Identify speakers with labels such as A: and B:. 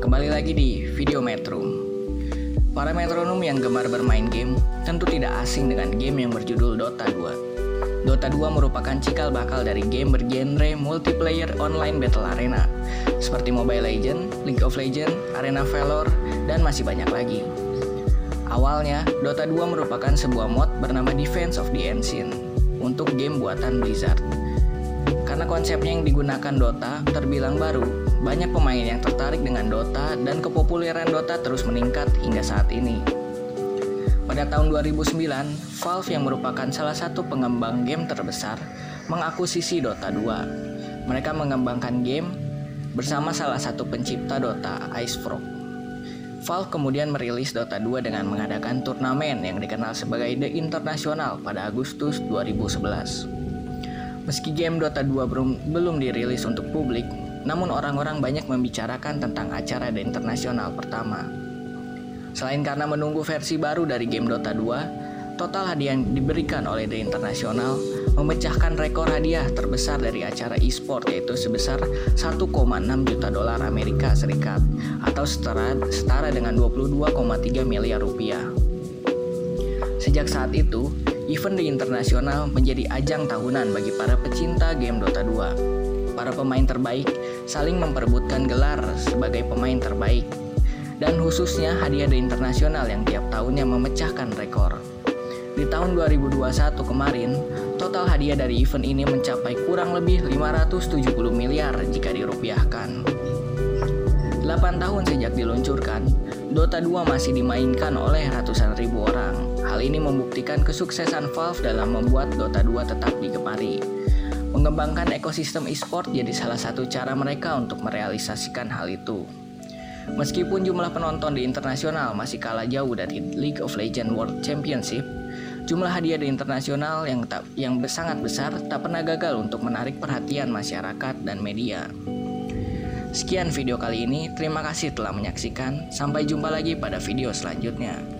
A: Kembali lagi di Video Metro. Para metronom yang gemar bermain game tentu tidak asing dengan game yang berjudul Dota 2. Dota 2 merupakan cikal bakal dari game bergenre multiplayer online battle arena seperti Mobile Legends, League of Legends, Arena Valor, dan masih banyak lagi. Awalnya, Dota 2 merupakan sebuah mod bernama Defense of the Ancient untuk game buatan Blizzard. Karena konsepnya yang digunakan Dota terbilang baru, banyak pemain yang tertarik dengan Dota dan kepopuleran Dota terus meningkat hingga saat ini. Pada tahun 2009, Valve yang merupakan salah satu pengembang game terbesar mengakuisisi Dota 2. Mereka mengembangkan game bersama salah satu pencipta Dota, IceFrog. Valve kemudian merilis Dota 2 dengan mengadakan turnamen yang dikenal sebagai The International pada Agustus 2011. Meski game Dota 2 belum, belum dirilis untuk publik, namun orang-orang banyak membicarakan tentang acara The International pertama. Selain karena menunggu versi baru dari game Dota 2, total hadiah yang diberikan oleh The International memecahkan rekor hadiah terbesar dari acara e-sport yaitu sebesar 1,6 juta dolar Amerika Serikat atau setara, setara dengan 22,3 miliar rupiah. Sejak saat itu, event di internasional menjadi ajang tahunan bagi para pecinta game Dota 2. Para pemain terbaik saling memperebutkan gelar sebagai pemain terbaik. Dan khususnya hadiah di internasional yang tiap tahunnya memecahkan rekor. Di tahun 2021 kemarin, total hadiah dari event ini mencapai kurang lebih 570 miliar jika dirupiahkan. 8 tahun sejak diluncurkan, Dota 2 masih dimainkan oleh ratusan ribu orang. Hal ini membuktikan kesuksesan Valve dalam membuat Dota 2 tetap digemari. Mengembangkan ekosistem e-sport jadi salah satu cara mereka untuk merealisasikan hal itu. Meskipun jumlah penonton di internasional masih kalah jauh dari League of Legends World Championship, jumlah hadiah di internasional yang tak, yang sangat besar tak pernah gagal untuk menarik perhatian masyarakat dan media. Sekian video kali ini, terima kasih telah menyaksikan. Sampai jumpa lagi pada video selanjutnya.